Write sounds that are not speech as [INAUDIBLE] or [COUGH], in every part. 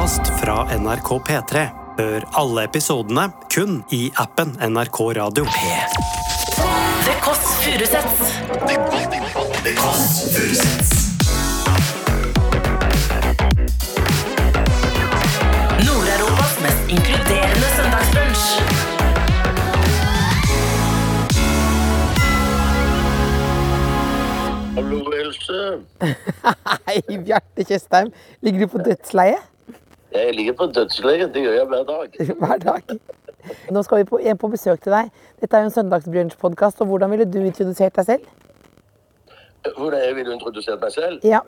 podkast fra NRK P3. Hør alle episodene kun i appen NRK Radio. The Kåss Furuseths. Nord-Europas mest inkluderende søndagsbrunsj. Hallo, Else. [LAUGHS] Hei, Bjarte Tjøstheim. Ligger du på dødsleie Jeg ligger på dødsleiet. Det gjør jeg hver dag. [LAUGHS] hver dag? Nå skal vi på, en på besøk til deg. Dette er jo en søndagsbrunsjpodkast. Hvordan ville du introdusert deg selv? Hvordan jeg ville introdusert meg selv? Ja.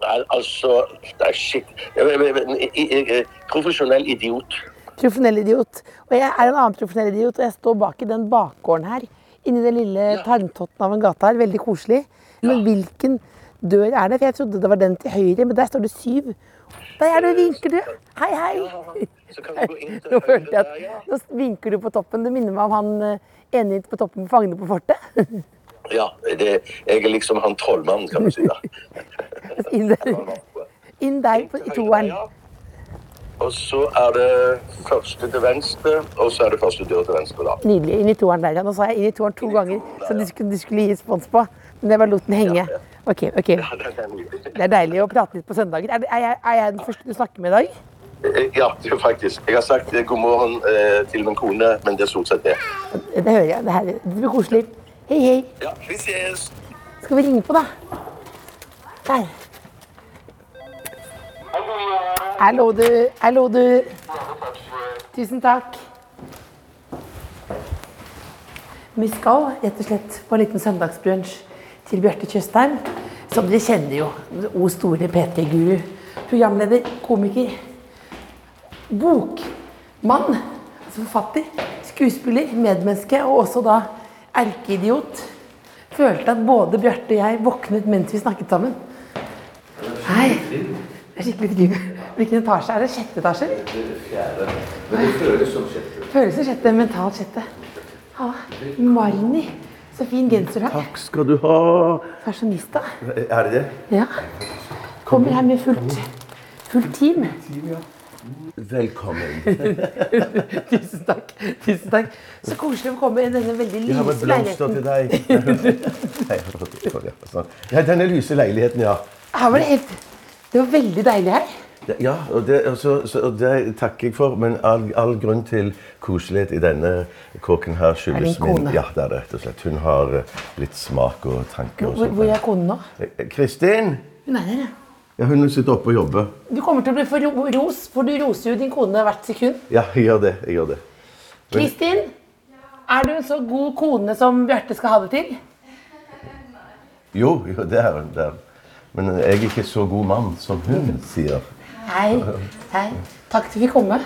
Nei, altså Nei, shit. Jeg, jeg, jeg, profesjonell idiot. Profesjonell idiot. Og jeg er en annen profesjonell idiot, og jeg står bak i den bakgården her. Inni den lille tarmtotten av en gate her. Veldig koselig. Men hvilken dør er det? For jeg trodde det var den til høyre, men der står det syv. Der er du, vinker du. Hei, hei. Så kan du gå inn til Nå høyre jeg at Nå vinker du på toppen. Det minner meg om han eh, på toppen med fangene på fortet. [LAUGHS] Ja, det, jeg er liksom han trollmannen, kan du si. da. [LAUGHS] Inn der, inn der på, i toeren. Og så er det første til venstre, og så er det første dør til venstre, da. Nydelig. Inn i toeren der, ja. Nå sa jeg inn i toeren to ganger, så du skulle, du skulle gi respons på. Men jeg bare lot den henge. Ok. Ja, ok. nydelig. Det er deilig å prate litt på søndager. Er, er, jeg, er jeg den første du snakker med i dag? Ja, det er faktisk. Jeg har sagt eh, god morgen eh, til min kone, men det er stort sett det. Det hører jeg. Det, her, det blir koselig. Hei, hei. Ja, vi ses. Skal vi ringe på, da? Der. Hallo, du. Hallo, du. Tusen takk. Vi skal rett og slett på en liten søndagsbrunsj til Bjarte Tjøstheim. Som dere kjenner jo. O store P3-guru. Programleder, komiker. Bokmann. Altså forfatter. Skuespiller, medmenneske og også da erkeidiot. Følte at både Bjarte og jeg våknet mens vi snakket sammen. Hei. Det er skikkelig trivelig. Hvilken etasje er det? Sjette etasje? Men det føles som sjette. Føles som sjette, mentalt sjette. Ha, Marni. Så fin genser du har. Takk skal du ha. Fashionista. Er det det? Ja. Kommer her med fullt, fullt team. Velkommen. [LAUGHS] Tusen takk. Tusen takk. Så koselig å komme i denne veldig lyse leiligheten. Jeg har blomster til deg. [LAUGHS] Nei. Sånn. Ja, denne lyse leiligheten, ja. Her var det helt Det var veldig deilig her. Ja, og det, og så, det takker jeg for, men all, all grunn til koselighet i denne kåken her Er skyldes min Ja, det er det rett og slett. Hun har eh, litt smak og tanker. og Hvor, hvor er konen nå? Eh, Kristin! Hun er her, ja. Ja, hun sitter oppe og jobber. Du kommer til å bli for ros, for du roser jo din kone hvert sekund. Ja, jeg gjør det. Jeg gjør det. Kristin, er du en så god kone som Bjarte skal ha det til? Jo, jo det er hun. Men jeg er ikke så god mann som hun sier. Hei. Hei. Takk at du fikk komme.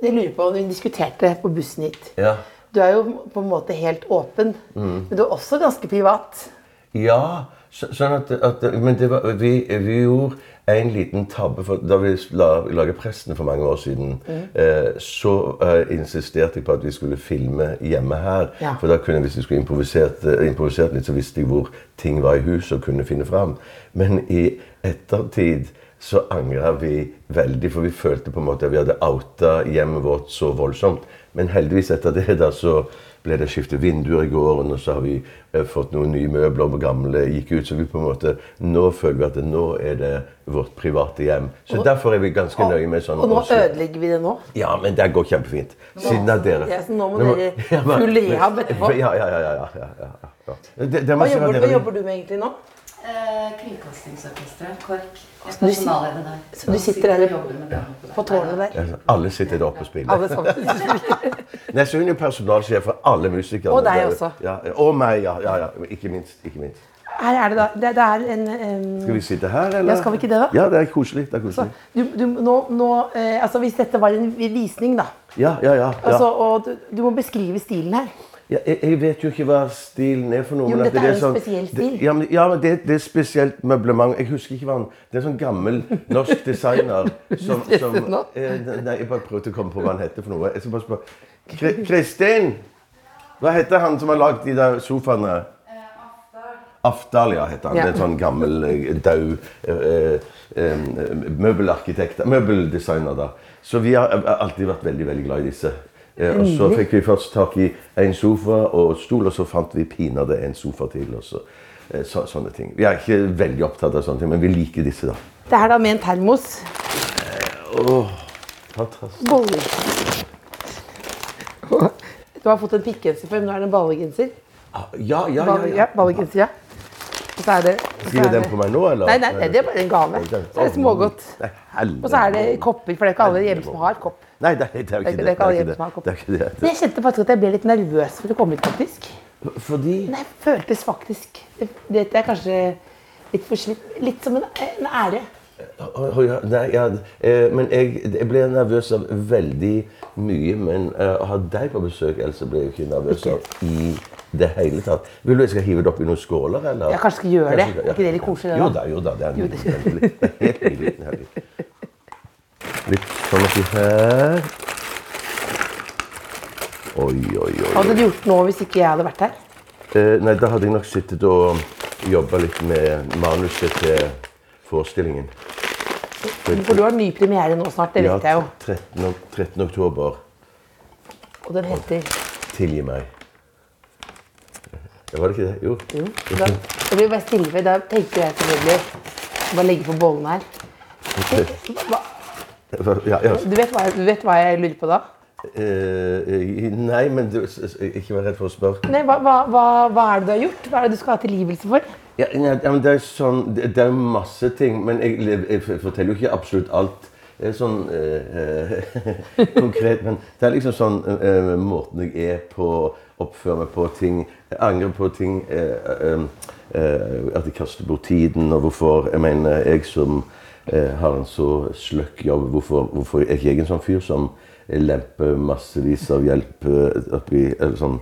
Jeg lurer på om Vi diskuterte på bussen hit. Ja. Du er jo på en måte helt åpen, men du er også ganske privat. Ja, så, sånn at, at Men det var, vi, vi gjorde en liten tabbe. For da vi la, laget Presten for mange år siden, eh, så eh, insisterte jeg på at vi skulle filme hjemme her. Ja. For da kunne hvis vi skulle improvisert, eh, improvisert litt, så visste jeg hvor ting var i huset og kunne finne fram. Men i ettertid så angra vi veldig, for vi følte på en måte at vi hadde outa hjemmet vårt så voldsomt. Men heldigvis etter det da så ble det skiftet vinduer i gården, og så har vi eh, fått noen nye møbler, og gamle gikk ut. Så vi på en måte, nå føler vi at det, nå er det vårt private hjem. Så derfor er vi ganske nøye med sånn Og nå også- ødelegger vi det nå. Ja, men det går kjempefint. Siden av dere. Ja, så nå må Nå dere full rehab etterpå. Ja, ja, ja. ja, ja, ja, ja. Det, det Hva jobber, hva jobber du med egentlig nå? Eh, Kringkastingsorkesteret, KORK. Jeg er personalleder der. så du sitter der. På tårnet der? Ja, Alle sitter der oppe og spiller. Alle sammen. [LAUGHS] Nei, så hun er personalsjef for alle musikere. Og deg også. Ja, og meg, ja. ja, ja. Ikke minst. ikke minst. Her er det da det, det er en um... Skal vi sitte her, eller? Ja, skal vi ikke det da? Ja, det er koselig. det er koselig. du, du, nå, nå, eh, altså Hvis dette var en visning, da Ja, ja, ja. ja. altså, Og du, du må beskrive stilen her. Ja, jeg, jeg vet jo ikke hva stilen er for noe. Jo, men at dette det er jo en spesiell stil. Det, ja, men, ja, men det, det er spesielt møblement. Jeg husker ikke hva han Det er en sånn gammel norsk designer [LAUGHS] som, som eh, Nei, jeg bare prøvde å komme på hva han heter for noe. Jeg skal bare spørre. Kri- Kristin! Hva heter han som har lagd de der sofaene? Afdalia heter han. Ja. Det er en sånn gammel, daud død eh, eh, møbelarkitekt, møbeldesigner. da. Så vi har eh, alltid vært veldig veldig glad i disse. Eh, og så fikk vi først tak i en sofa og stol, og så fant vi pinadø en sofa til. og så, eh, så, sånne ting. Vi er ikke veldig opptatt av sånne ting, men vi liker disse, da. Det her da med en termos. Åh, Fantastisk. Boller. [LAUGHS] Du har fått en pikkgenser før, men nå er det en ballegenser. Ah, Ja, ja, ja. Ja, ja. ballegenser, ja. Og så er det så Skriver du den på meg nå, eller? Nei, nei, nei, det er bare en gave. Så er det smågodt. Og så er det kopper, for det er ikke alle hjemme som har kopp. Nei, det, det er Det er ikke det. det er ikke alle Det er hjemme som har kopp. Er. Men jeg kjente faktisk at jeg ble litt nervøs for å komme hit, faktisk. Fordi Nei, jeg føltes faktisk det, er kanskje litt forslitt. Litt som en, en ære. Nei, ja, eh, men jeg, jeg ble nervøs av veldig mye. Men eh, å ha deg på besøk, Else, ble jeg ikke nervøs av i det hele tatt. Vil du jeg skal hive det opp i noen skåler, eller? Jeg kanskje skal gjøre det. Kanskje, Er ikke det litt koselig, Jo da? jo da. Det er Jo, nydelig. det- er Helt nydelig. Litt sånn oppi her. Oi, oi, oi. Hva hadde du gjort nå hvis ikke jeg hadde vært her? Eh, nei, da hadde jeg nok sittet og jobba litt med manuset til forestillingen. For du har ny premiere nå snart, det vet jeg jo. 13, 13. oktober. Og den heter Tilgi meg. Ja, var det ikke det? Jo. Jo. Da, jeg blir bare stille, for da tenker jeg selvfølgelig Bare legge på bollen her. Hva, Ja, ja. du, vet hva, du vet hva jeg lurer på da? Eh, nei, men du, ikke vær redd for å spørre. Nei, hva, hva, hva, er det du har gjort? Hva er det du skal ha tilgivelse for? Ja, nei, ja, men det er sånn Det det er masse ting, men jeg, jeg forteller jo ikke absolutt alt. Det er sånn eh, eh, [LAUGHS] konkret, men det er liksom sånn eh, måten jeg er på, oppfører meg på ting. Jeg angrer på ting. eh, eh, eh, at jeg kaster bort tiden, og hvorfor Jeg mener, jeg som har en så sløkk jobb, hvorfor, hvorfor er ikke jeg en sånn fyr som lemper massevis av hjelp oppi eller sånn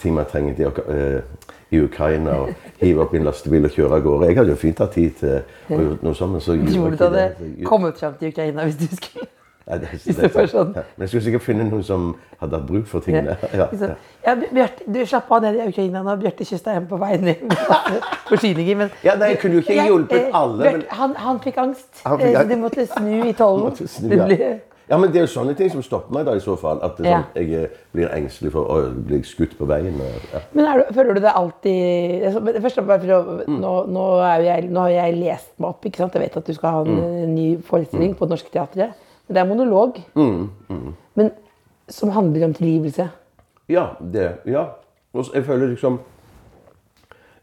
ting man trenger til i Ukraina og hive opp i en lastebil og kjøre av gårde. Jeg hadde jo fint hatt tid til å gjøre noe sånt, men så gjorde Tror du hadde det. Så- kommet fram til Ukraina hvis du skulle? Nei, det, det sånn? Ja, Men jeg skulle sikkert finne noen som hadde hatt bruk for tingene. Ja, ja. Ja, Bjarte, du slapp av ned i Ukraina nå. Bjarte kyssa hjem på vei ned forsyninger. Men Ja, nei, jeg kunne jo ikke hjulpet eh, alle, Bjørte, men- han, han fikk angst, Han fikk eh, så angst. måtte snu i tollen. [LAUGHS] Snu, ja. ja, men det er jo sånne ting som stopper meg da i så fall. At det sånn, jeg eh, blir engstelig for å bli skutt på veien. Men er du, føler du det alltid men Først og for å- nå, nå, jo jeg, nå har jeg lest meg opp. ikke sant? Jeg vet at du skal ha en mm. ny forestilling på Det Norske Teatret. Det er monolog. Men som handler om tilgivelse. Ja, det. Ja. Og jeg føler liksom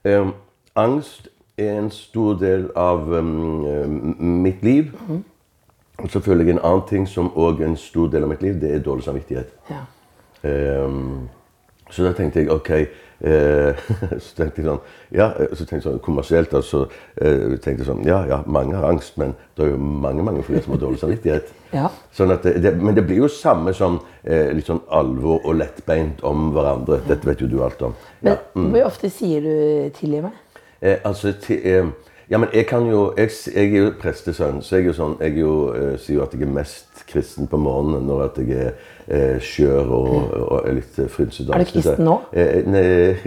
eh, Angst er en stor del av um, mitt liv. Og så føler jeg en annen ting som òg er en stor del av mitt liv, det er dårlig samvittighet. Ja. Ehm, så da tenkte jeg OK [LAUGHS] Så tenkte jeg sånn Ja, eh, så tenkte jeg sånn kommersielt altså, så tenkte jeg sånn Ja, ja, mange har angst, men det er jo mange mange flere som har dårlig samvittighet. [LAUGHS] Ja. Sånn at det, men det blir jo samme som eh, litt sånn alvor og lettbeint om hverandre. Dette vet jo du alt om. Ja. Men hvor ofte sier du 'tilgi meg'? Eh, altså, ti, eh, ja, men jeg kan jo Jeg, jeg er jo prestesønn, så jeg er jo sånn Jeg jo, eh, sier jo at jeg er mest kristen på morgenen når at jeg er eh, skjør og, og litt eh, frynsete. Er du kristen nå? Eh, nei,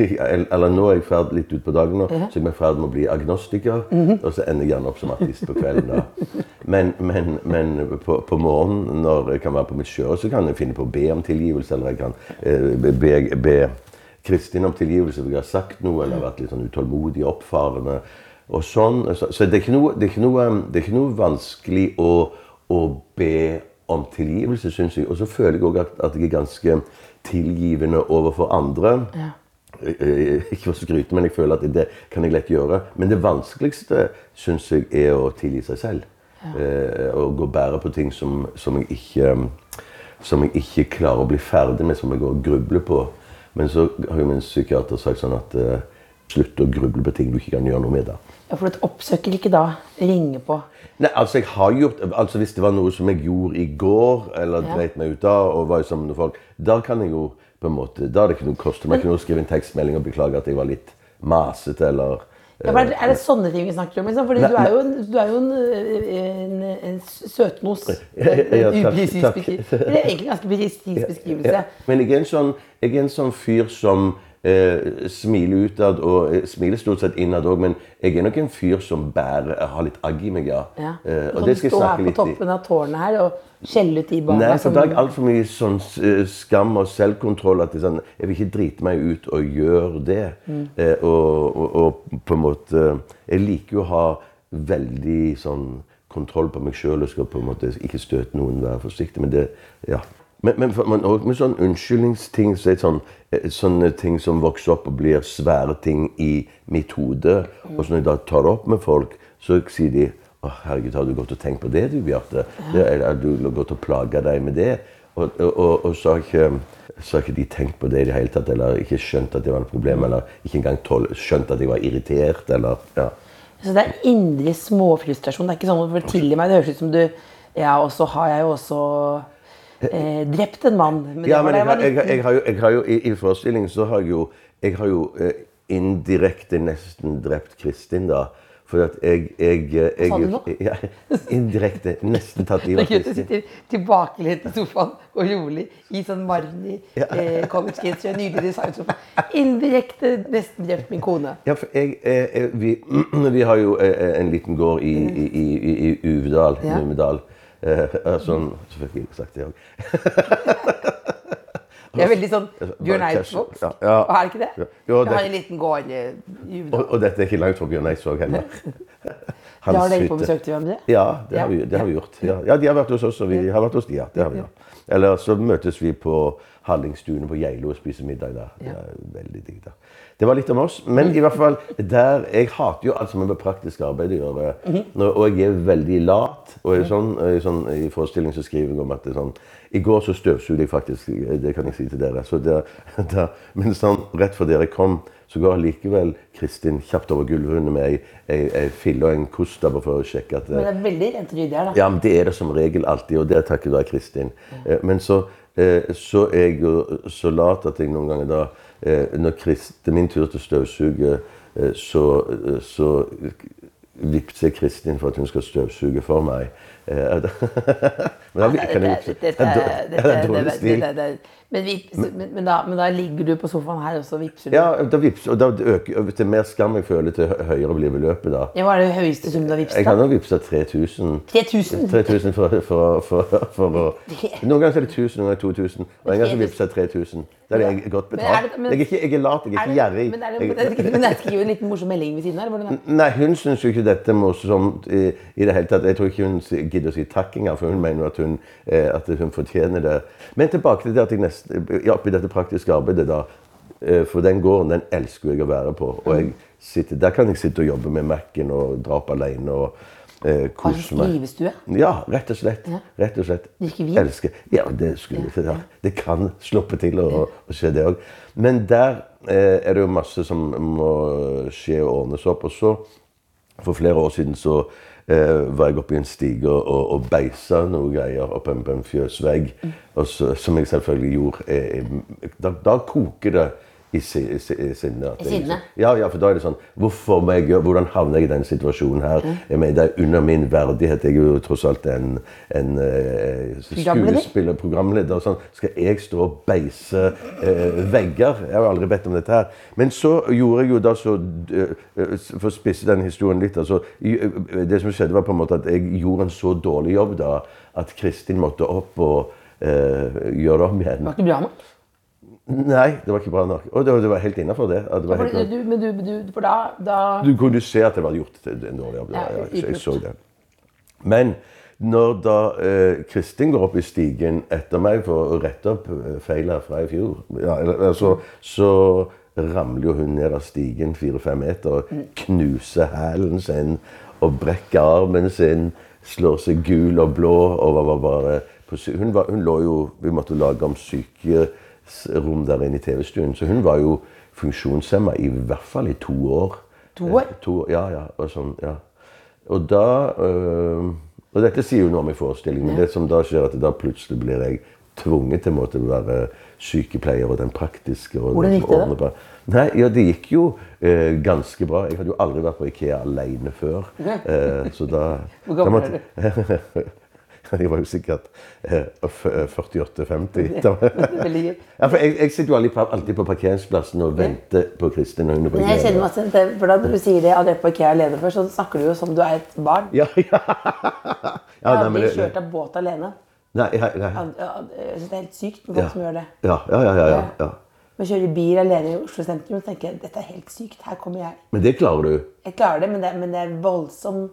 [LAUGHS] eller nå er jeg ferd, litt utpå dagen, nå, så jeg er i ferd med å bli agnostiker. Mhm. Og så ender jeg gjerne opp som artist på kvelden. da. Men, men, men på, på morgenen, når jeg kan være på mitt skjøre, så kan jeg finne på å be om tilgivelse. Eller jeg kan eh, be, be, be Kristin om tilgivelse for jeg har sagt noe eller vært litt sånn utålmodig, oppfarende. og sånn. Så, så det, er noe, det, er noe, det er ikke noe vanskelig å, å be om tilgivelse, syns jeg. Og så føler jeg òg at, at jeg er ganske tilgivende overfor andre. Eh, eh, Ikke for å skryte, men jeg føler at det kan jeg lett gjøre. Men det vanskeligste syns jeg er å tilgi seg selv. Eh, og gå bære på ting som, som, jeg ikke, som jeg ikke klarer å bli ferdig med, som jeg går og grubler på. Men så har jo min psykiater sagt sånn at eh, slutt å gruble på ting du ikke kan gjøre noe med. da. Ja, For du oppsøker ikke da ringer på Nei, altså jeg har gjort, altså Hvis det var noe som jeg gjorde i går, eller Ja. dreit meg ut av, og var sammen med folk, da kan jeg jo på en måte, da er det ikke noe koste meg ikke noe å skrive en tekstmelding og beklage at jeg var litt masete, eller ja, er, det, er det sånne ting vi snakker om? Liksom? Fordi Nei, du er jo, du er jo en, en, en søtnos. En, [LAUGHS] ja, ja, En upresis beskrivelse. Det er egentlig en ganske [LAUGHS] presis beskrivelse. Ja, Men jeg er en sånn, jeg er en sånn fyr som eh, smiler utad og eh, smiler stort sett innad òg, men jeg er nok en fyr som bærer, har litt agg i meg, ja. Ja. Eh, Du og det skal jeg stå her snakke på litt i. toppen av tårnet her og skjelle ut de barna Nei, for da har jeg altfor mye sånn eh, skam og selvkontroll at det sånn, jeg vil ikke drite meg ut og gjøre det. Eh, og, og, og på en måte Jeg liker jo å ha veldig sånn kontroll på meg sjøl og skal på en måte ikke støte noen, være forsiktig. Men det Ja. Men, men, men også med sånn unnskyldningsting, så er sånn, eh, sånne ting som vokser opp og blir svære ting i mitt hode. Og så når jeg da tar det opp med folk, så sier de å, herregud, har du gått og tenkt på det, du, Bjarte? Det er- Har du gått og plaga deg med det? Og, og, og, så, har ikke, så har ikke de tenkt på det i det hele tatt, eller ikke skjønt at det var et problem, eller ikke engang tål, skjønt at jeg var irritert, eller ja. Så det er indre småfrustrasjon. Det er ikke sånn for tilgi meg, det høres ut som du Ja, og så har jeg jo også eh, drept en mann. Men Ja, men jeg jeg har, jeg, jeg har jo, jeg har jo i, I forestillingen så har jeg jo, jeg har jo eh, indirekte nesten drept Kristin, da. For at jeg, jeg, jeg, sa du nå? [LAUGHS] Ja, indirekte nesten tatt livet av Kristin. du sitter tilbakelent i sofaen og rolig i sånn Marni eh, college kids og nydelig designsofa. Indirekte nesten drept min kone. Ja, for jeg, eh, eh, vi, [CLEARS THROAT] vi har jo eh, en liten gård i, i, i, i, i Uvdal, Ja. Numedal. Eh, eh, sånn, så fikk jeg sagt det òg. [LAUGHS] Det er veldig sånn Bjørn casual. Eidsvåg. Ja, ja. Er det ikke det? Ja. det... Jeg har en liten gård eh, i Og, og dette er ikke langt fra Bjørn Eidsvåg heller. [LAUGHS] Da har dere på besøk til hverandre? Ja, det har, vi, det har vi gjort. Ja. ja, De har vært hos oss, og vi har vært hos de. Ja, det har vi, ja. Eller så møtes vi på Hallingstuene på Geilo og spiser middag der. Det er veldig digg der. Det var litt om oss. Men i hvert fall der Jeg hater jo alt som har med praktisk arbeid å gjøre. Mhm. Og jeg er veldig lat. Og er sånn, er sånn, I forestilling så skriver jeg om at det er sånn I går så støvsugde jeg faktisk. Det kan jeg si til dere. Så der, [LAUGHS] der, men sånn, rett før dere kom, så går likevel Kristin kjapt over gulvet med ei, ei, ei fille og en kost der for å sjekke at Men det er veldig rent ryddig her, da. ja, men det er det som regel alltid, og det er takket være Kristin. Ja. Men så, eh, så er jeg jo så lat at jeg noen ganger da eh, Når det er min tur til å støvsuge, eh, så, eh, så vippser Kristin for at hun skal støvsuge for meg. Eh, [LAUGHS] Men da kan jeg vippse. [LAUGHS] Det er dårlig stil. Men, vips, men, men, da, men da ligger du på sofaen her, og så vipser du? Ja, da vipser, og da øker, er mer skam jeg føler, til høyere blir beløpet da. Ja, Hva er det høyeste sum du har vipset? Jeg kan jo vipsa 3000. 3000? 3000 for, for, for, for [LAUGHS] Noen ganger er det 1000, noen ganger 2000. Og en gang så jeg 3000. Da er jeg godt betalt. Jeg er ikke jeg er lat, jeg er ikke gjerrig. Men, er det, Jeg- men, er skriver en liten morsom melding ved siden her? Er? Nei, hun syns jo ikke dette er morsomt i, i det hele tatt. Jeg tror ikke hun gidder å si takk engang, for hun mener at hun, eh, at hun fortjener det. Men tilbake til det at jeg nesten ja, Oppi dette praktiske arbeidet, da. eh, For den gården, den elsker jeg å være på. Og sitter, der kan jeg sitte og jobbe med Mac-en og dra opp alene og eh, kose meg. skrivestue? Ja, rett og slett. Rett og slett. Vin? Elsker. Ja, det skulle ja. Det kan sluppe til å, å skje, det òg. Men der eh, er det jo masse som må skje og ordnes opp. Og så, for flere år siden, så eh, var jeg oppe i en stige og, og beisa noe greier oppe på en fjøsvegg. Og så, som jeg selvfølgelig gjorde. Eh, da, da koker det i i i sinne. I liksom- Ja, ja, for da er det sånn Hvorfor må jeg gjøre Hvordan havner jeg i den situasjonen her? Jeg mener, Det er under min verdighet. Jeg er jo tross alt en, en eh, skuespiller, programleder. og Sånn. Skal jeg stå og beise eh, vegger? Jeg har aldri bedt om dette her. Men så gjorde jeg jo da så eh, eh, For å spisse den historien litt altså, Det som skjedde, var på en måte at jeg gjorde en så dårlig jobb da at Kristin måtte opp og eh, gjøre det om igjen. Det var ikke bra nok? Nei, det var ikke bra nok. Og det var, det var helt innafor det. det var helt du, men du, du, for da, da du kunne se at det var gjort en dårlig jobb. Ja, ja, jeg, så det. Men når da eh, Kristin går opp i stigen etter meg for å rette opp eh, feilene fra i fjor, ja, altså, så ramler jo hun ned av stigen fire-fem meter og knuser hælen sin og brekker armen sin, slår seg gul og blå og var, bare på, hun, var, hun lå jo Vi måtte lage om sykerom der inne i TV-stuen, så hun var jo funksjonshemma i hvert fall i to år. To år? Eh, To, ja, ja. Og, sånn, ja. og da øh, Og dette sier noe om i forestillingen, men det som da skjer, at da plutselig blir jeg tvunget til å være sykepleier og den praktiske. Og Hvordan gikk det da? Nei, ja, Det gikk jo eh, ganske bra. Jeg hadde jo aldri vært på Ikea alene før. Eh, så da [LAUGHS] Hvor gammel da måtte- [LAUGHS] [LAUGHS] Jeg var jo sikkert eh, eh, 48-50. [LAUGHS] [LAUGHS] Ja, for jeg, jeg sitter jo alltid på, parkeringsplassen og venter på Kristin. når hun er jeg kjenner masse, for da du sier det, at jeg parkerer alene først, så snakker du jo som du er et barn. Ja, ja. Jeg ja har aldri kjørt av båt alene. nei, nei, nei. Jeg syns det er helt sykt med folk som gjør det. Ja, ja, ja, ja, ja, ja. Men kjører bil alene i Oslo sentrum, og tenker dette er helt sykt. Her kommer jeg. Men det klarer du. Jeg klarer det, men det, men det er voldsom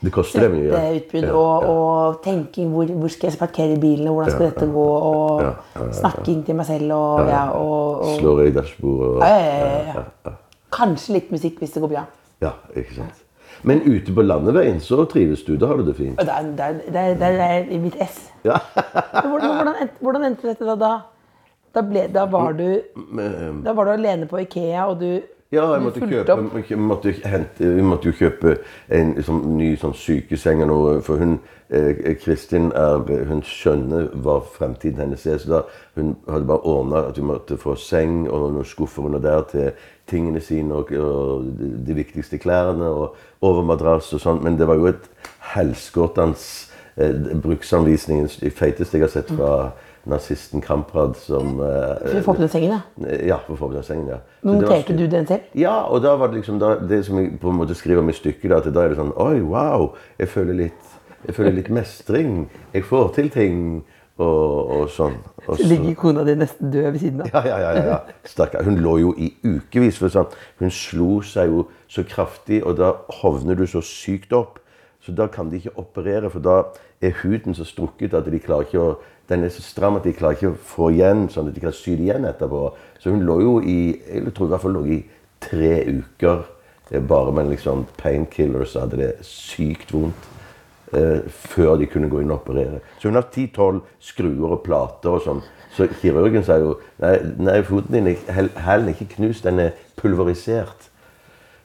Det koster det mye. svetteutbrudd Ja, og, og tenking hvor, hvor skal jeg parkere bilen, og hvordan skal dette gå, og snakking til meg selv og ja, og, og Slår i dashbordet og. Kanskje litt musikk hvis det går bra. Ja, ikke sant. Men ute på landeveien så trives du. Da har du det fint. Der, det er, der er, er i mitt ess. [LAUGHS] Ja. Hvordan, hvordan, hvordan endte dette? Da, da, ble, da, var du, da var du alene på Ikea, og du, Ja, jeg måtte kjøpe, jeg måtte hente, vi måtte jo kjøpe en sånn, ny sånn sykeseng for hun, eh, Kristin er, hun skjønner hva fremtiden hennes er, så da hun hadde bare ordnet at vi måtte få seng og noen skuffer under der til tingene sine og, og de, viktigste klærne og overmadrass og sånn, men det var jo et helskåtans eh, bruksanvisningens feiteste jeg har sett fra nazisten Kamprad som... Eh, For å få på den sengen, ja. ja, for å få på den sengen, ja. Noterte du den selv? ja, og da var det liksom da, det som jeg på en måte skriver om i stykket, da, at da er det sånn Oi, wow! Jeg føler litt, jeg føler litt mestring. Jeg får til ting. Og, og sånn. Og Så ligger kona di nesten død ved siden av. ja, ja, ja, ja, ja. Stakkar. Hun lå jo i ukevis. For sånn. Hun slo seg jo så kraftig, og da hovner du så sykt opp. Så da kan de ikke operere, for da er huden så strukket at de klarer ikke å den er så stram at de klarer ikke å få igjen, sånn at de kan sy det igjen etterpå. Så hun lå jo i jeg tror i hvert fall lå i tre uker bare med liksom painkillers og hadde det sykt vondt. eh, før de kunne gå inn og operere. Så hun har 10-12 skruer og plater og sånn. Så kirurgen sa jo nei, nei foten din er hæl- hælen ikke knust, den er pulverisert.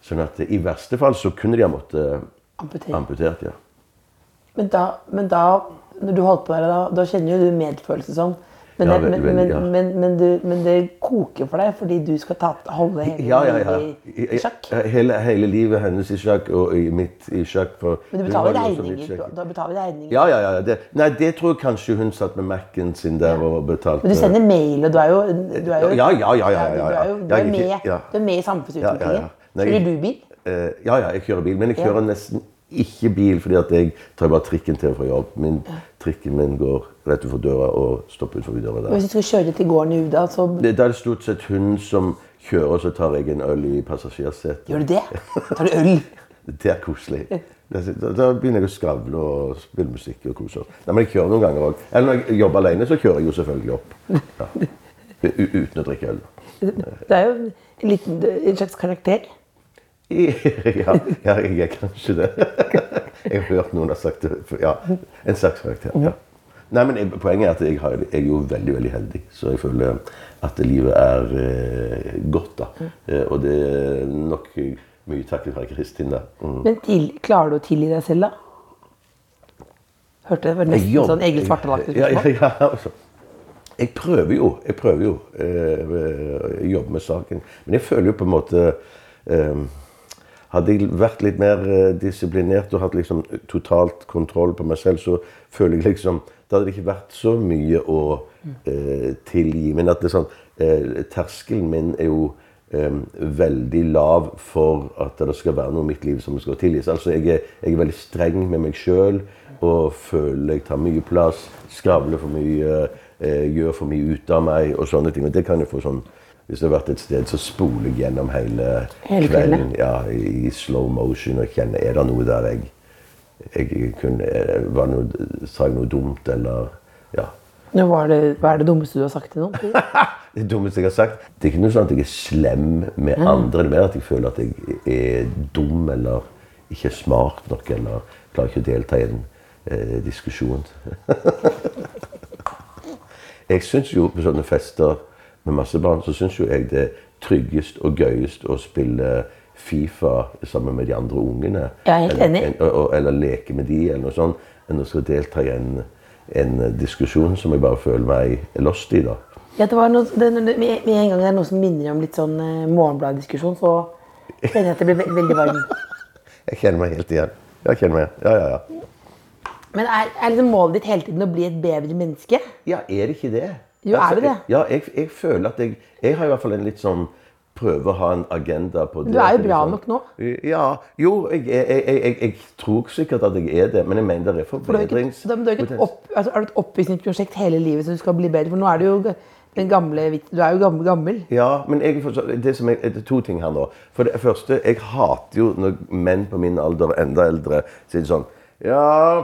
Sånn at i verste fall så kunne de ha måttet Amputert. amputert. ja. Men da, men da, når du holdt på der, da, da kjenner jo du medfølelse sånn. Men, Ja, det, men, men, ja. men, du, men det koker for deg fordi du skal ta, holde hele Ja, ja, livet i, sjakk. Hele, hele livet hennes i sjakk, og i mitt i sjakk. Men du betaler regninger. da betaler regninger. Ja, ja, ja. Det, nei, det tror jeg kanskje hun satt med Mac-en sin der og betalte. Men du sender mail, og du er jo, du er jo, Ja, ja, ja, ja, ja, Du er med, du med i Ja, ja, samfunnsutviklingen. Kjører du bil? Eh, ja, ja, jeg kjører bil. Men jeg kjører nesten ikke bil, fordi at jeg tar bare trikken til og fra jobb. Min, Trikken min går rett utenfor døra og stopper utenfor døra der. Hvis du skal kjøre til gården i Uda, så Det, da er det stort sett hun som kjører, og så tar jeg en øl i passasjersetet. gjør du det. Tar du øl? [LAUGHS] Det er koselig. Da, da, begynner jeg å skravle og spille musikk og kose oss. Nei, men jeg kjører noen ganger òg. Eller når jeg jobber alene, så kjører jeg jo selvfølgelig opp. Ja. [LAUGHS] Uten å drikke øl. Det er jo en, liten, en slags karakter. [LAUGHS] ja, ja, jeg er kanskje det. [LAUGHS] Jeg har hørt noen har sagt det. Ja, en slags karakter. Ja. Nei, men jeg, Poenget er at jeg, har, jeg er jo veldig veldig heldig. Så jeg føler at livet er eh, godt. da. Eh, og det er nok mye takket være Kristin. da. Mm. Men til, klarer du å tilgi deg selv, da? Hørte det var nesten Jeg sånn Egil Svartelaktig Ja, ja, spørsmål. ja, altså. Jeg prøver jo. Jeg prøver jo eh, jobbe med saken. Men jeg føler jo på en måte eh, Hadde jeg vært litt mer eh, disiplinert og hatt liksom totalt kontroll på meg selv, så føler jeg liksom Da hadde det ikke vært så mye å eh, tilgi. Men at det er sånn eh, Terskelen min er jo eh, veldig lav for at det skal være noe i mitt liv som skal tilgis. Altså, jeg er, jeg er veldig streng med meg sjøl og føler jeg tar mye plass. Skravler for mye, eh, gjør for mye ut av meg og sånne ting. Og det kan jo få sånn Hvis det har vært et sted, så spoler jeg gjennom hele, Hele kvelden ja, i, slow motion og kjenner Er det noe der jeg, jeg kunne var noe, Sa jeg noe dumt, eller Ja. Nå er, det, hva er det dummeste du har sagt til noen? [LAUGHS] Det dummeste jeg har sagt Det er ikke noe sånn at jeg er slem med andre. Det er mer at jeg føler at jeg er dum eller ikke er smart nok eller klarer ikke å delta i en eh, diskusjon. [LAUGHS] jeg syns jo på sånne fester med masse barn, så syns jo jeg det er tryggest og gøyest å spille Fifa sammen med de andre ungene. Er helt enig. Eller, eller leke med de, eller noe sånt, enn å skal delta i en, en diskusjon som jeg bare føler meg lost i. da. Ja, det var noe, det, med, med en gang det er noe som minner om litt sånn eh, morgenbladdiskusjon, så kjenner jeg at det blir ve veldig varm. [LAUGHS] Jeg kjenner meg helt igjen. Jeg kjenner meg igjen. Ja, ja, ja. Men er, er liksom målet ditt hele tiden å bli et bedre menneske? Ja, er det ikke det? Altså, Jo, er det det? Ja, jeg, jeg føler at jeg Jeg har i hvert fall en litt sånn prøve å ha en agenda på det. Du er jo bra liksom- nok nå. Ja. Jo, jeg, jeg, jeg, jeg, tror sikkert at jeg er det, men jeg mener det er For du har ikke, du et, opp, altså, er du et oppvisningsprosjekt hele livet så du skal bli bedre? For nå er du jo den gamle Du er jo gammel. gammel. Ja, men det, som det er to ting her nå. For det første, jeg hater jo når menn på min alder, enda eldre, sier sånn Ja,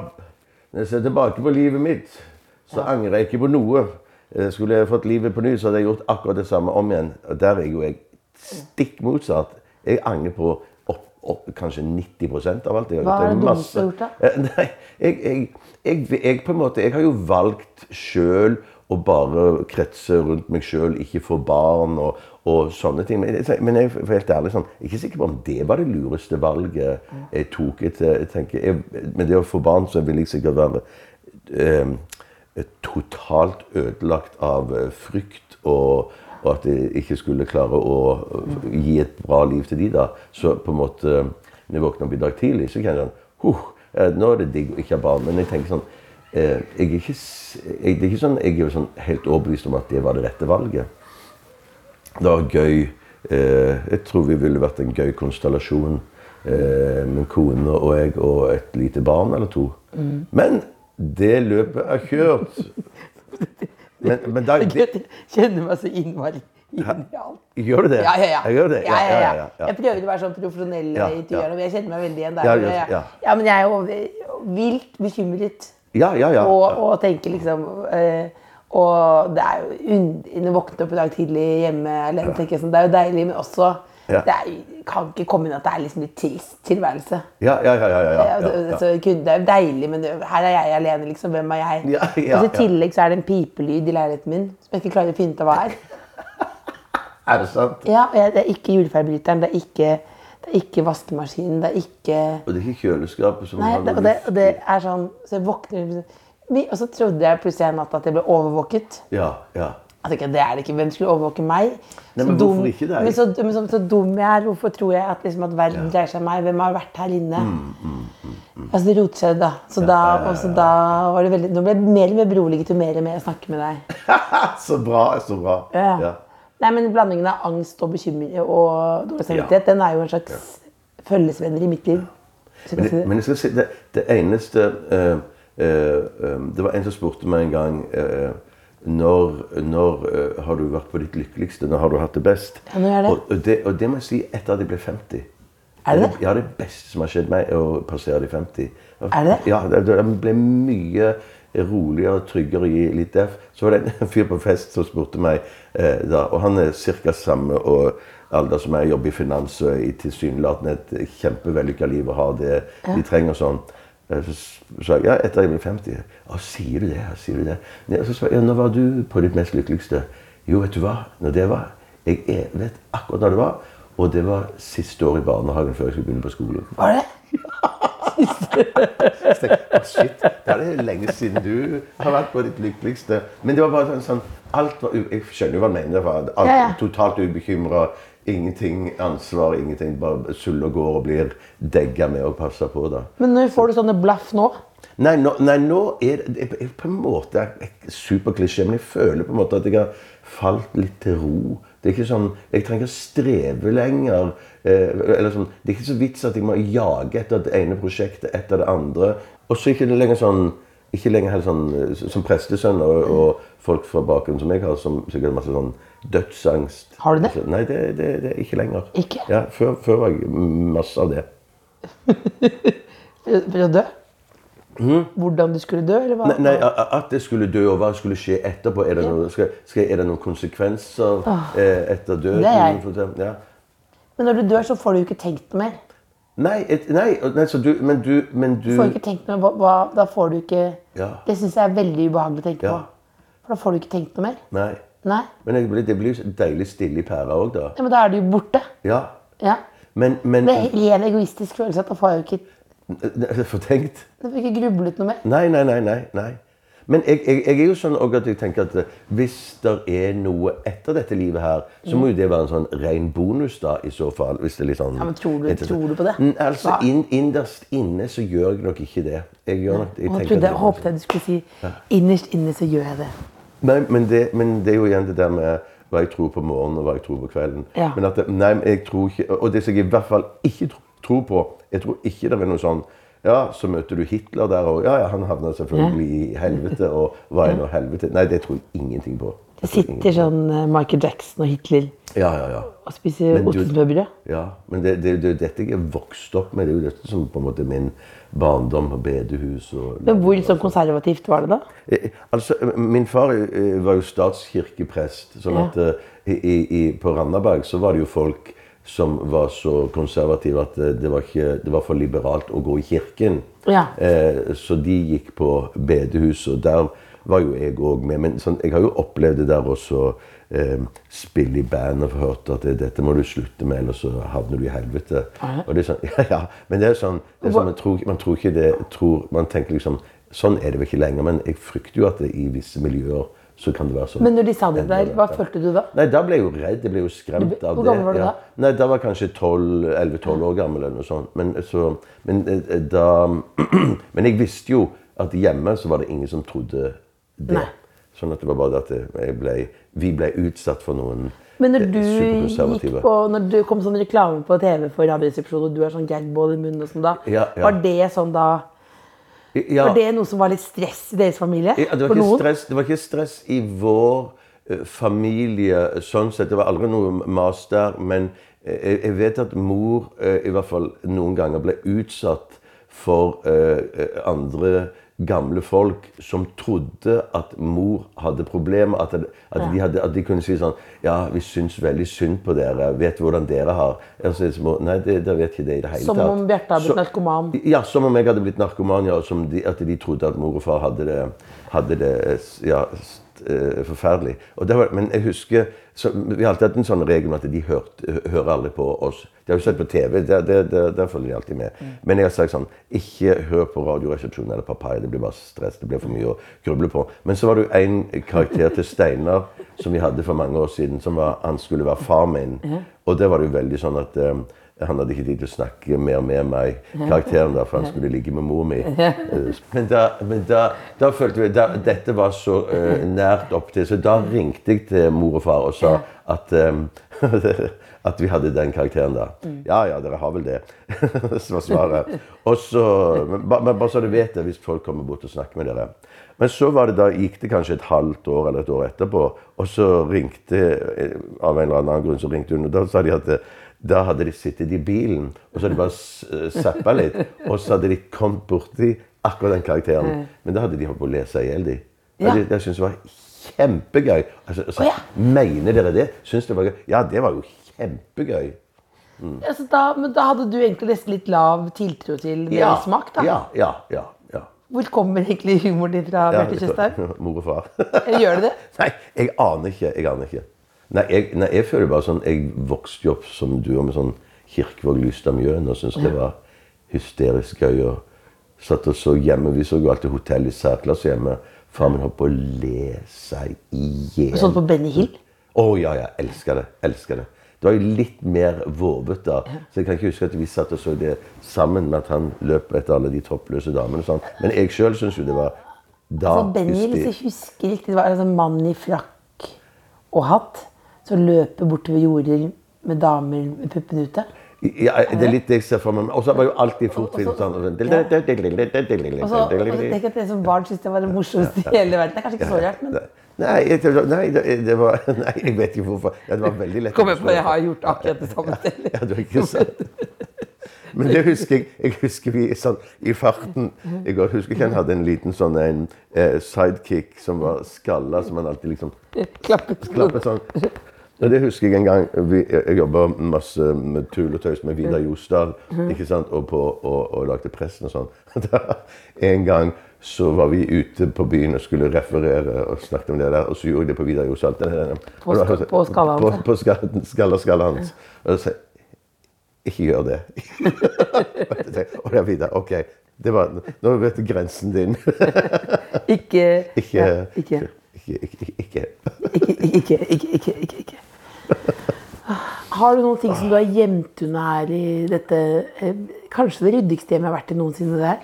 når jeg ser tilbake på livet mitt, så angrer jeg ikke på noe. Eh, Skulle jeg fått livet på ny, så hadde jeg gjort akkurat det samme om igjen. Og der er jo jeg stikk motsatt. Jeg angrer på opp, opp, kanskje 90% av alt jeg har Hva er det dummeste du har gjort, da? [LAUGHS] Eh, Nei, jeg, jeg, jeg, jeg på en måte Jeg har jo valgt sjøl å bare kretse rundt meg sjøl, ikke få barn og, og sånne ting. Men, jeg- men jeg er helt ærlig sånn, jeg er ikke sikker på om det var det lureste valget jeg tok. Jeg, jeg tenker, jeg, med det å få barn, så vil jeg sikkert være eh, totalt ødelagt av eh, frykt og, og at jeg ikke skulle klare å eh, gi et bra liv til de da. Så på en måte, når jeg våkner opp i dag tidlig, så kjenner jeg sånn huh, eh, Nå er det digg å ikke ha barn. Men jeg tenker sånn jeg, er ikke, jeg, det er ikke sånn, jeg er sånn helt overbevist om at det var det rette valget. Det var gøy. Jeg tror vi ville vært en gøy konstellasjon. Min kone og jeg og et lite barn eller to. Men det løpet er kjørt. [LAUGHS] Men, men da, det, Jeg kjenner meg så innmari inn i alt. gjør du det? Ja, ja, ja. Jeg det? Ja, ja. Jeg prøver å være sånn profesjonell Ja, i intervjuene, ja. men jeg kjenner meg veldig igjen der. Ja, men ja, jeg- ja. ja, men jeg er jo vilt bekymret. Ja, ja, ja. Og, og tenker liksom øh, Og det er jo underlig å våkne opp i dag tidlig hjemme alene. tenker jeg sånn, Det er jo deilig, men også Ja. det er, kan ikke komme inn at det er liksom litt trist tilværelse. Ja, ja, ja. ja, ja, Ja, ja, det, så det er jo deilig, men her er jeg alene, liksom. Hvem er jeg? Ja, ja, og I tillegg så er det en pipelyd i leiligheten min som jeg ikke klarer å finne ut av hva er. [LAUGHS] Er det sant? Ja, og Det er ikke julefeilbryteren, det er ikke, det er ikke vaskemaskinen, det er ikke Og det er ikke kjøleskapet som Nei, det, og, det, og det er sånn Så jeg våkner Og så trodde jeg plutselig en natt at jeg ble overvåket. Ja, ja. Jeg tenker, det er det ikke. Hvem skulle overvåke meg? Nei, men dum- ikke det Men så, men så, så dum jeg er. Hvorfor tror jeg at, liksom, at verden dreier seg om meg? Hvem har vært her inne? Mm, Altså, det roter seg, da. Så, da, og så da var det veldig Nå ble jeg mer og mer beroliget jo mer og mer jeg snakker med deg. [LAUGHS] Så bra, så bra. Ja. Ja. Nei, men Blandingen av angst og bekymring og dårlig samvittighet, den er jo en slags følgesvenner i mitt liv. Men, det, men jeg skal si, det, det eneste uh, uh, uh, Det var en som spurte meg en gang når, når uh, har du vært på ditt lykkeligste? Når har du hatt det best? Ja, når er det? Og, og, det, og det må jeg si etter at jeg ble 50. Er det det? Ja, det beste som har skjedd meg, er å passere de 50. Er det? Ja, det, det ble mye roligere og tryggere i litt F. Så var det en fyr på fest som spurte meg eh, da, og han er ca. samme og alder som jeg jobber i finans og i tilsynelatende et kjempevellykka liv og har det de trenger sånn. Eh, Så sa ja, etter jeg ble 50. Å, sier du det? Ja, sier du det? Ja, så sa jeg ja, når var du på ditt mest lykkeligste? Jo, vet du hva? Når det var? Jeg vet akkurat når det var. Og det var siste år i barnehagen før jeg skulle begynne på skolen. Var det? [LAUGHS] Så tenkte jeg, shit, det er lenge siden du har vært på ditt lykkeligste. Men det var bare sånn, sånn alt var, Jeg skjønner jo hva han mener. var Alt, Ja, ja. Totalt ubekymra. Ingenting ansvar, ingenting. Bare suller og går og blir degga med og passa på. da. Men når får du sånne blaff nå? Nei, nå, nei, nå er det, er på en måte er superklisjé, men jeg føler på en måte at jeg har falt litt til ro. Det er ikke sånn, Jeg trenger ikke streve lenger. Eh, eller sånn, Det er ikke så vits at jeg må jage etter det ene prosjektet etter det andre. Og så er det ikke lenger sånn ikke lenger helt sånn eh, som prestesønn og, folk fra bakgrunnen som jeg har, som sikkert masse sånn dødsangst. Har du det? Altså, nei, det, det, det er ikke lenger. Ikke? Ja, før, før var jeg masse av det. [LAUGHS] For å dø? Hvordan du skulle dø? eller hva? Nei, nei, At jeg skulle dø, og hva skulle skje etterpå. Er det, noe, skal, skal, er det noen konsekvenser eh, etter døden? Det er jeg. Ja. Men når du dør, så får du jo ikke tenkt noe mer. Nei, et, nei, nei så du, men du, men du får ikke tenkt noe, hva, Da får du ikke Ja. Det syns jeg er veldig ubehagelig å tenke Ja. på. For da får du ikke tenkt noe mer. Nei. Nei. Men det blir, det blir deilig stille i pæra òg, da. Ja, Men da er du jo borte. Ja. Ja. Men, men Det er ren egoistisk følelse at da får jeg jo ikke, Fortenkt? da får jeg ikke grublet noe mer. Nei, nei, nei. nei, nei. Men jeg, jeg, jeg er jo sånn at jeg tenker at eh, hvis det er noe etter dette livet her, så må jo det være en sånn ren bonus, da, i så fall. Hvis det er litt sånn Ja, men tror du- tror du på det? N Altså, inn, innerst inne så gjør jeg nok ikke det. Jeg gjør nok, jeg trodde, at- håpet jeg du skulle si innerst inne så gjør jeg det. Nei, men det, men det er jo igjen det der med hva jeg tror på morgenen og hva jeg tror på kvelden. Ja. Men at det, nei, jeg tror ikke, Og det som jeg i hvert fall ikke tror på Jeg tror ikke det er noe sånn Ja, så møter du Hitler der, og ja, ja, han havna selvfølgelig i helvete. Og hva er nå helvete? Nei, det tror jeg ingenting på. Det sitter sånn eh, Michael Jackson og Hitler Ja, ja, ja. og spiser ostesmørbrød. Ja, men det, det, det er jo dette jeg er vokst opp med. Det er jo dette som på en måte min barndom og bedehus. Og, Men hvor sånn konservativt var det da? Eh, Altså, Min far eh, var jo statskirkeprest. sånn Ja. at eh, i, i, på Randaberg så var det jo folk som var så konservative at eh, det var, ikke, det var for liberalt å gå i kirken. Ja. Eh, så de gikk på bedehuset, og der var jo jeg òg med. Men sånn, jeg har jo opplevd det der også. Eh, spille i band og hørt at det, dette må du slutte med, ellers så havner du i helvete. Og det er sånn, [LAUGHS] ja, ja, men det er sånn, det er sånn man, tror, man tror ikke det tror, Man tenker liksom Sånn er det vel ikke lenger. Men jeg frykter jo at det, i visse miljøer så kan det være sånn. Men når de sa det deg, hva følte du da? Nei, da ble jeg jo redd. Jeg ble jo skremt av av hvor gammel var du ja. da? Nei, Da var jeg kanskje 11-12 år gammel eller noe sånt. Men, så, men eh, da [CLEARS THROAT] Men jeg visste jo at hjemme så var det ingen som trodde det. Nei. Sånn at det var bare det at ble, vi ble utsatt for noen Men når eh, du gikk på, når du kom sånn reklame på TV for Radioresepsjonen, og du har sånn gagball i munnen og sånn da, Ja, ja. var det sånn da Ja. Var det noe som var litt stress i deres familie? Ja, det, var ikke stress, det var ikke stress i vår eh, familie sånn sett. Det var aldri noe mas der. Men eh, jeg, vet at mor eh, i hvert fall noen ganger ble utsatt for eh, eh, andre gamle folk som trodde at mor hadde problemer. At, at, de at de kunne si sånn Ja, vi syns veldig synd på dere. Vet hvordan dere har altså, som, Nei, det, det vet ikke det i det hele Som tatt. om Bjarte hadde blitt Så- narkoman. ja, som om jeg hadde blitt narkoman, ja, som de, at de trodde at mor og far hadde det, hadde det ja, st- eh, forferdelig. Var, men jeg husker så, Vi har alltid hatt en sånn regel om at de hørt, hører aldri på oss. De har jo sett på TV, der, der, der, der følger de alltid med. Men jeg har sagt sånn Ikke hør på Radioresepsjonen eller Papaya, det blir bare stress. Det blir for mye å gruble på. Men så var det jo en karakter til Steinar som vi hadde for mange år siden, som var, han skulle være far min. Og det var det jo veldig sånn at eh, han hadde ikke tid til å snakke mer med meg, karakteren da, for han skulle ligge med mor mi. Men da, men da, da følte vi da, Dette var så uh, nært opp til, så da ringte jeg til mor og far og sa at um, [LAUGHS] at vi hadde den karakteren da. Ja, ja, dere har vel det. [LAUGHS] så var svaret. Og så, men, men bare så du vet det, hvis folk kommer bort og snakker med dere. Men så var det da, gikk det kanskje et halvt år eller et år etterpå, og så ringte eh, av en eller annen grunn så ringte hun, og da sa de at da hadde de sittet i bilen, og så hadde de bare eh, zappa litt, og så hadde de kommet borti akkurat den karakteren. Men da hadde de holdt på å lese i hjel, de. Ja. Det, det syntes jeg var kjempegøy. Altså, altså, Mener dere det? Syns det var gøy? Ja, det var jo kjempegøy. Altså, da, men da hadde du egentlig nesten litt lav tiltro til deres smak, da. Ja, ja, ja. ja. Hvor kommer egentlig humoren din fra, ja Bjarte Tjøstheim? [LAUGHS] Mor og far. Gjør det det? [LAUGHS] Nei, jeg aner ikke. Jeg aner ikke. Nei, jeg, nei, jeg føler bare sånn Jeg vokste jo opp som du og med sånn Kirkevåg Lystad Mjøen og syntes det var hysterisk gøy. Og satt og så hjemme. Vi så jo alltid Hotell i særklasse hjemme. Far min holdt på å le seg i hjel. Sånn på Benny Hill? Å ja, ja. Elsker det. Elsker det. Det var jo litt mer vovet da. Så jeg kan ikke huske at vi satt og så det sammen med at han løp etter alle de toppløse damene. og sånn. Men jeg sjøl syns jo det var da Så Benny Hill, hvis jeg husker riktig, det var altså sånn mann i frakk og hatt som løper bortover jorder med damer med puppene ute. Ja, det er litt det jeg ser for meg. Og så var jo alltid fortfilm sånn Og så, tenk så at det som barn syntes det var det morsomste i hele verden. Det er kanskje ikke så rart, men Nei, det, det var, [LAUGHS] nei, jeg vet ikke hvorfor. Det var veldig lett. å kom jeg på at jeg har gjort akkurat det samme selv. Ja, du har ikke sant. Men det husker jeg. Jeg husker vi sånn i farten Jeg. Husker ikke han hadde en liten sånn en eh, sidekick som var skalla, som han alltid liksom klappet sånn. Det husker jeg en gang. Vi, jeg jobba masse med tull og tøys med Vidar Josdal ikke sant? Og, på, og, og lagde Pressen og sånn. [LAUGHS] En gang så var vi ute på byen og skulle referere og snakke om det der, og så gjorde jeg det på Vidar Josdal. På på skalla hans, På, på skalla, skalla, skalla hans. Og så ikke gjør det. [LAUGHS] og da ok, Vidar, ok, Det var, nå vet du grensen din. [LAUGHS] Ikke Ikke ja. Ikke, ikke, ikke. Ikke, ikke, ikke, ikke, ikke, ikke. Har du noen ting som du har gjemt unna her i dette eh, Kanskje det ryddigste hjemmet jeg har vært i noensinne der?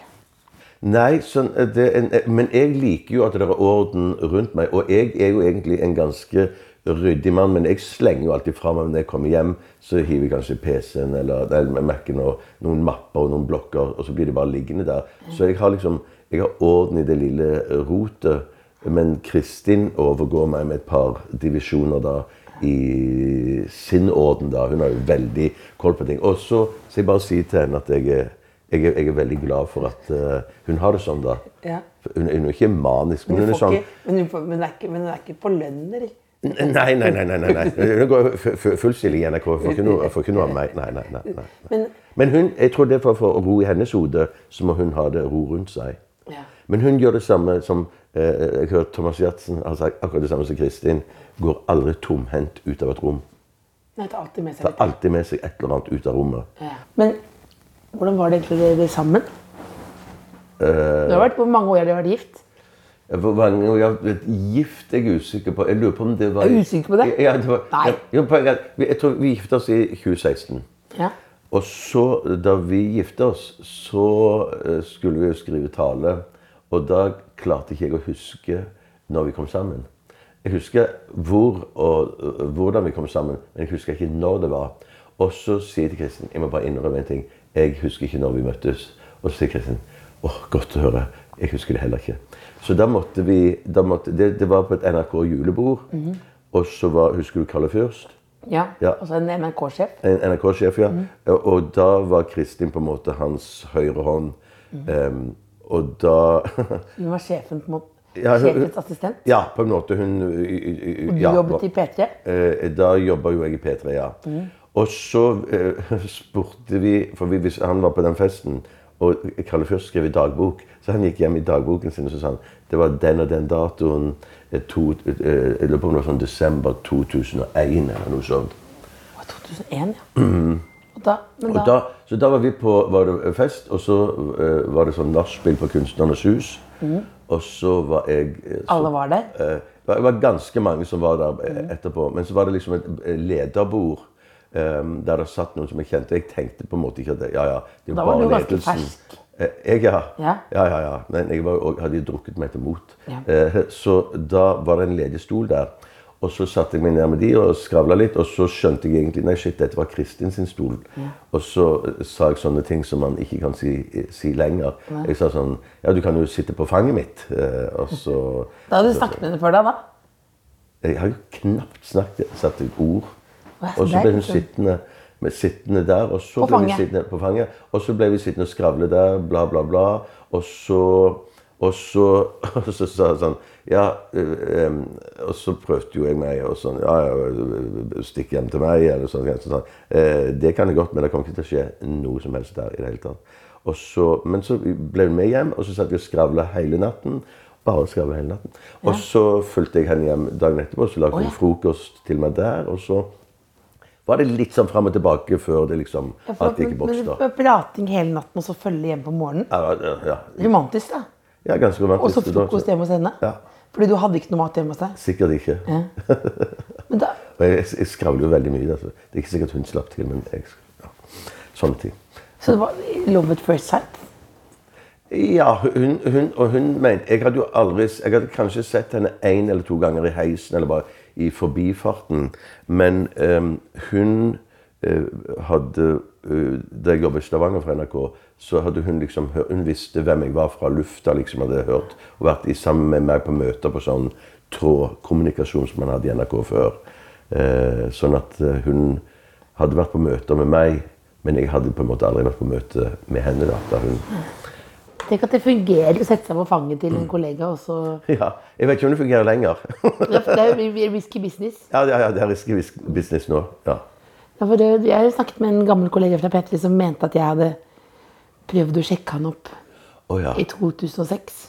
Nei, sånn, eh, det, eh, men jeg liker jo at det er orden rundt meg. Og jeg er jo egentlig en ganske ryddig mann, men jeg slenger jo alltid fra meg når jeg kommer hjem. Så hiver jeg kanskje PC-en eller, eller Mac-en og noen mapper og noen blokker, og så blir det bare liggende der. Så jeg har liksom jeg har orden i det lille rotet. Men Kristin overgår meg med et par divisjoner da i sin orden. da. Hun har jo veldig koll på ting. Og så skal jeg bare si til henne at jeg er, jeg er, jeg er veldig glad for at uh, hun har det sånn, da. Ja. Hun, hun er ikke manisk, men hun er sånn ikke, men, hun, men, hun er ikke, men hun er ikke på lønner? Nei, nei, nei. nei, nei. Hun går fullstilling fu- full stilling i NRK. Får ikke noe, av meg. Nei, nei, nei. nei. Men, Men hun, jeg tror det er for få ro i hennes hode, så må hun ha det ro rundt seg. Ja. Men hun gjør det samme som eh, jeg hørte Thomas Giertsen har sagt akkurat det samme som Kristin. Går aldri tomhendt ut av et rom. Nei, tar alltid med seg Tar alltid med seg et eller annet ut av rommet. Ja. Men hvordan var det egentlig dere sammen? Uh, Du har vært, hvor mange år har dere vært gift? Hvor mange år jeg har vært gift, er jeg usikker på. Jeg lurer på om det var Er du usikker på det? Ja, det var, Nei. Ja, jeg, jeg tror vi gifta oss i 2016. Ja. Og så, da vi gifta oss, så eh, skulle vi jo skrive tale. Og da klarte ikke jeg å huske når vi kom sammen. Jeg husker hvor og øh, hvordan vi kom sammen, men jeg husker ikke når det var. Og så sier jeg til Kristin jeg må bare innrømme en ting. Jeg husker ikke når vi møttes. Og så sier Kristin åh, godt å høre. Jeg husker det heller ikke. Så da måtte vi da måtte, det, det var på et NRK julebord. Og så var Husker du Kalle Fyrst? ja. Ja. Altså en NRK-sjef. En NRK-sjef, ja. Og da var Kristin på en måte hans høyre hånd. Em, og da Hun var sjefen på en måte. Ja, hun- assistent. Ja, på en måte. Hun Du du jobbet i P3. Eh, Da jobba jo jeg i P3, ja. Og så eh, [LAUGHS] spurte vi For vi, han var på den festen, og Kalle Fürst skrev i dagbok, så han gikk hjem i dagboken sin og så sa han, det var den og den datoen eh, to, Jeg lurer på om det var sånn desember 2001 eller noe sånt. 2001, ja. Og da, men Og da, da, så da var vi på var det fest, og så uh, var det sånn nachspiel på Kunstnernes hus. Og så var jeg eh, så, alle var der. eh, Det var ganske mange som var der eh, etterpå. Men så var det liksom et lederbord um, der det satt noen som jeg kjente. Jeg tenkte på en måte ikke at det, ja, ja, det var Da var du ganske fersk. Jeg, ja. Ja. Ja, ja. Men jeg var, hadde jo drukket meg til mot. Ja. Eh, Så da var det en ledig stol der. Og så satte jeg meg ned med de og skravla litt, og så skjønte jeg egentlig Nei, shit, dette var Kristin sin stol. Og så eh, sa jeg sånne ting som man ikke kan si, si lenger. Jeg sa sånn Ja, du kan jo sitte på fanget mitt. Eh, Og så Da hadde du snakket med henne før deg, da? Jeg har jo knapt snakket, satt et ord. Ja, Og så ble hun sittende, med, sittende der, og så På ble vi sittende på fanget. Og så ble vi sittende og skravle der, bla, bla, bla. Og så og så, og [LAUGHS] så sa jeg sånn Ja, øh, og så prøvde jo jeg meg og sånn Ja, ja, stikk hjem til meg, eller sånn. Så, sånn. Eh, det kan jeg godt, men det kommer ikke til å skje noe som helst der i det hele tatt. Og så, men så ble hun med hjem, og så satt vi og skravla hele natten. Bare skravla hele natten. Og så fulgte jeg henne hjem dagen etterpå, så lagde hun hun ja. frokost til meg der. Og så var det litt sånn fram og tilbake før det liksom Ja, for- alt gikk i boks. prating hele natten og så følge hjem på morgenen? Ja, ja, ja. Romantisk, da. Ja, ganske romantisk. Og så frokost hjemme hos henne? Ja. Fordi du hadde ikke noe mat hjemme hos deg? Sikkert ikke. Men da, [LAUGHS] jeg, jeg skravler jo veldig mye. Altså. Det er ikke sikkert hun slapp til, men jeg, ja. sånne ting. så det var love at first sight? Ja, hun, hun, og hun mente Jeg hadde jo aldri Jeg hadde kanskje sett henne én eller to ganger i heisen, eller bare i forbifarten. Men um, hun uh, hadde uh, Da jeg jobbet i Stavanger for NRK, så hadde hun liksom hørt, Hun visste hvem jeg var fra lufta, liksom hadde hørt. Og vært i, sammen med meg på møter på sånn trådkommunikasjon som man hadde i NRK før. Eh, sånn at eh, hun hadde vært på møter med meg, men jeg hadde på en måte aldri vært på møte med henne. da, da hun Tenk at det fungerer å sette seg på fanget til en kollega, og så [LAUGHS] Ja, Jeg vet ikke om det fungerer lenger. Det er jo [LAUGHS] risky business. ja, ja, ja, det er risky business nå. Ja. Ja, for det, jeg har snakket med en gammel kollega fra P3 som mente at jeg hadde prøvd å sjekke han opp oh, ja. i 2006.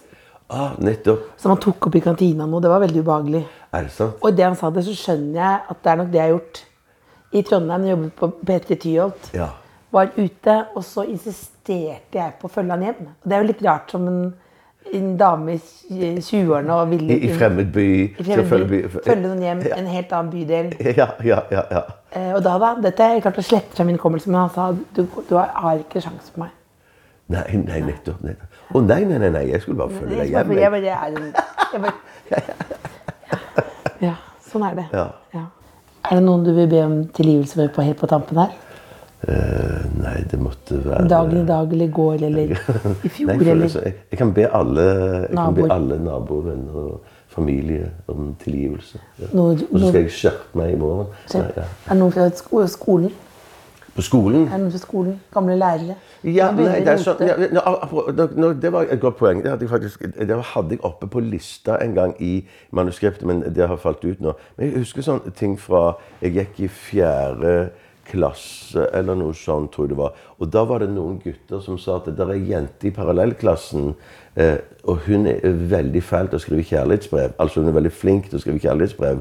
Ah, nettopp. Som han tok opp i kantina nå. Det var veldig ubehagelig. Er det sant? Og det han sa det, så skjønner jeg at det er nok det jeg har gjort i Trondheim. Jeg jobbet på P3 Tyholt. Ja. Var ute, og så insisterte jeg på å følge han hjem. Og det er jo litt rart som en, en dame i 20-årene og ville I, i fremmed by. i fremmed by, følge noen hjem, en helt annen bydel. Ja, ja, ja. ja. Eh, og da, da, dette er klart å slette fra min hukommelse, men han sa du, du har, har ikke sjans på meg. Nei, nei, nettopp. nettopp. Å nei, nei, nei, nei, jeg skulle bare følge deg hjem. jeg. bare er en bare, Ja, sånn er det. Ja. Er det noen du vil be om tilgivelse for på helt på tampen her? Uh, nei, det måtte være Dagen i dag eller i går eller i fjor [LAUGHS] Nei, eller jeg, jeg kan be alle alle naboer, venner og familie om tilgivelse. Ja. Og så skal jeg skjerpe meg i morgen. Nei, ja. Er det noen fra skolen? På skolen? Noen fra skolen? Gamle lærere? Ja, nei, det, å sånn, ja, no, det var et godt poeng. Det hadde, jeg faktisk, det hadde jeg oppe på lista en gang i manuskriptet, men det har falt ut nå. Men jeg husker sånne ting fra Jeg gikk i fjerde klasse, eller noe sånt, tror jeg det var. Og da var det noen gutter som sa at det er ei jente i parallellklassen, og hun er veldig fæl til å skrive kjærlighetsbrev. Altså hun er veldig flink til å skrive kjærlighetsbrev.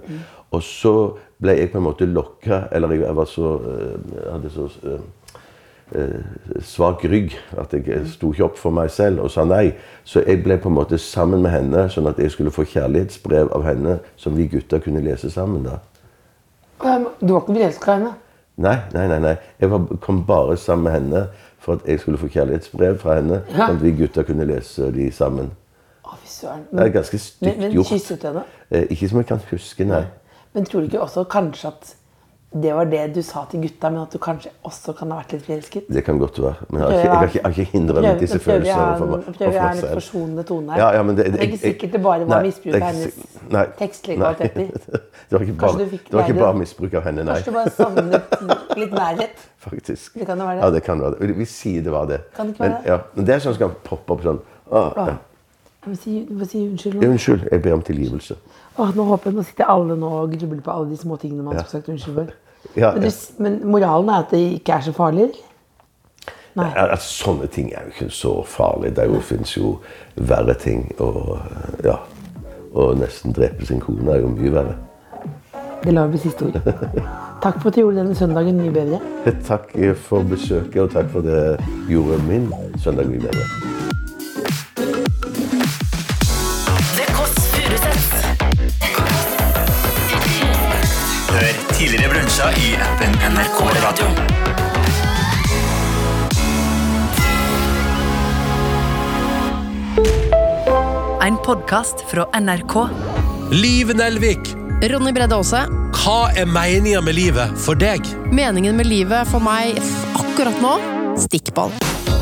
Og så ble jeg på en måte lokka, eller jeg, var så eh, jeg hadde så eh, eh, svak rygg. At jeg sto ikke opp for meg selv og sa nei. Så jeg ble på en måte sammen med henne, sånn at jeg skulle få kjærlighetsbrev av henne som vi gutter kunne lese sammen. da. Du var ikke forelska i henne? Nei, nei, nei. nei. Jeg var, kom bare sammen med henne for at jeg skulle få kjærlighetsbrev fra henne. Ja. Sånn at vi gutter kunne lese de sammen. Å, fy søren. Det er ganske stygt gjort. men gjort. kysset du henne? Eh, ikke som jeg kan huske, nei. Men tror du ikke også kanskje at det var det du sa til gutta, men at du kanskje også kan ha vært litt forelsket? Det kan godt være. Men jeg har ikke, jeg har ikke, jeg har ikke hindret Prøver- disse nå prøver jeg følelsene prøver jeg en litt forsonende tone her. Ja, ja, men det, Det er ikke sikkert det bare var misbruk av hennes nei, tekstlige kvaliteter. [LAUGHS] Det var ikke bare, det var ikke bare misbruk av henne, nei. Kanskje du bare savnet litt nærhet? [LAUGHS] Faktisk. Det kan jo være det. Ja, det kan være det. Vi sier det var det. Kan det ikke men, være det? ja, men det er sånn som kan poppe opp sånn. Å, ja. Jeg må si, unnskyld Ja, nå. Unnskyld, jeg ber om tilgivelse. Åh, nå håper jeg, nå sitter alle nå og grubler på alle de små tingene man Ja. skulle sagt unnskyld for. Ja, Men, du, men moralen er at det ikke er så farlig? Nei. Ja, altså, sånne ting er jo ikke så farlig. Det fins jo, verre ting. Og ja, å nesten drepe sin kone er jo mye verre. Det lar vi bli siste ord. [LAUGHS] Takk for at du gjorde denne søndagen mye bedre. Takk for besøket, og takk for det gjorde min søndag mye bedre. Brunsjer i appen NRK Radio. En podkast fra NRK. Liv Nelvik, Ronny Bredde Aase. hva er meninga med livet for deg? Meningen med livet for meg akkurat nå stikkball.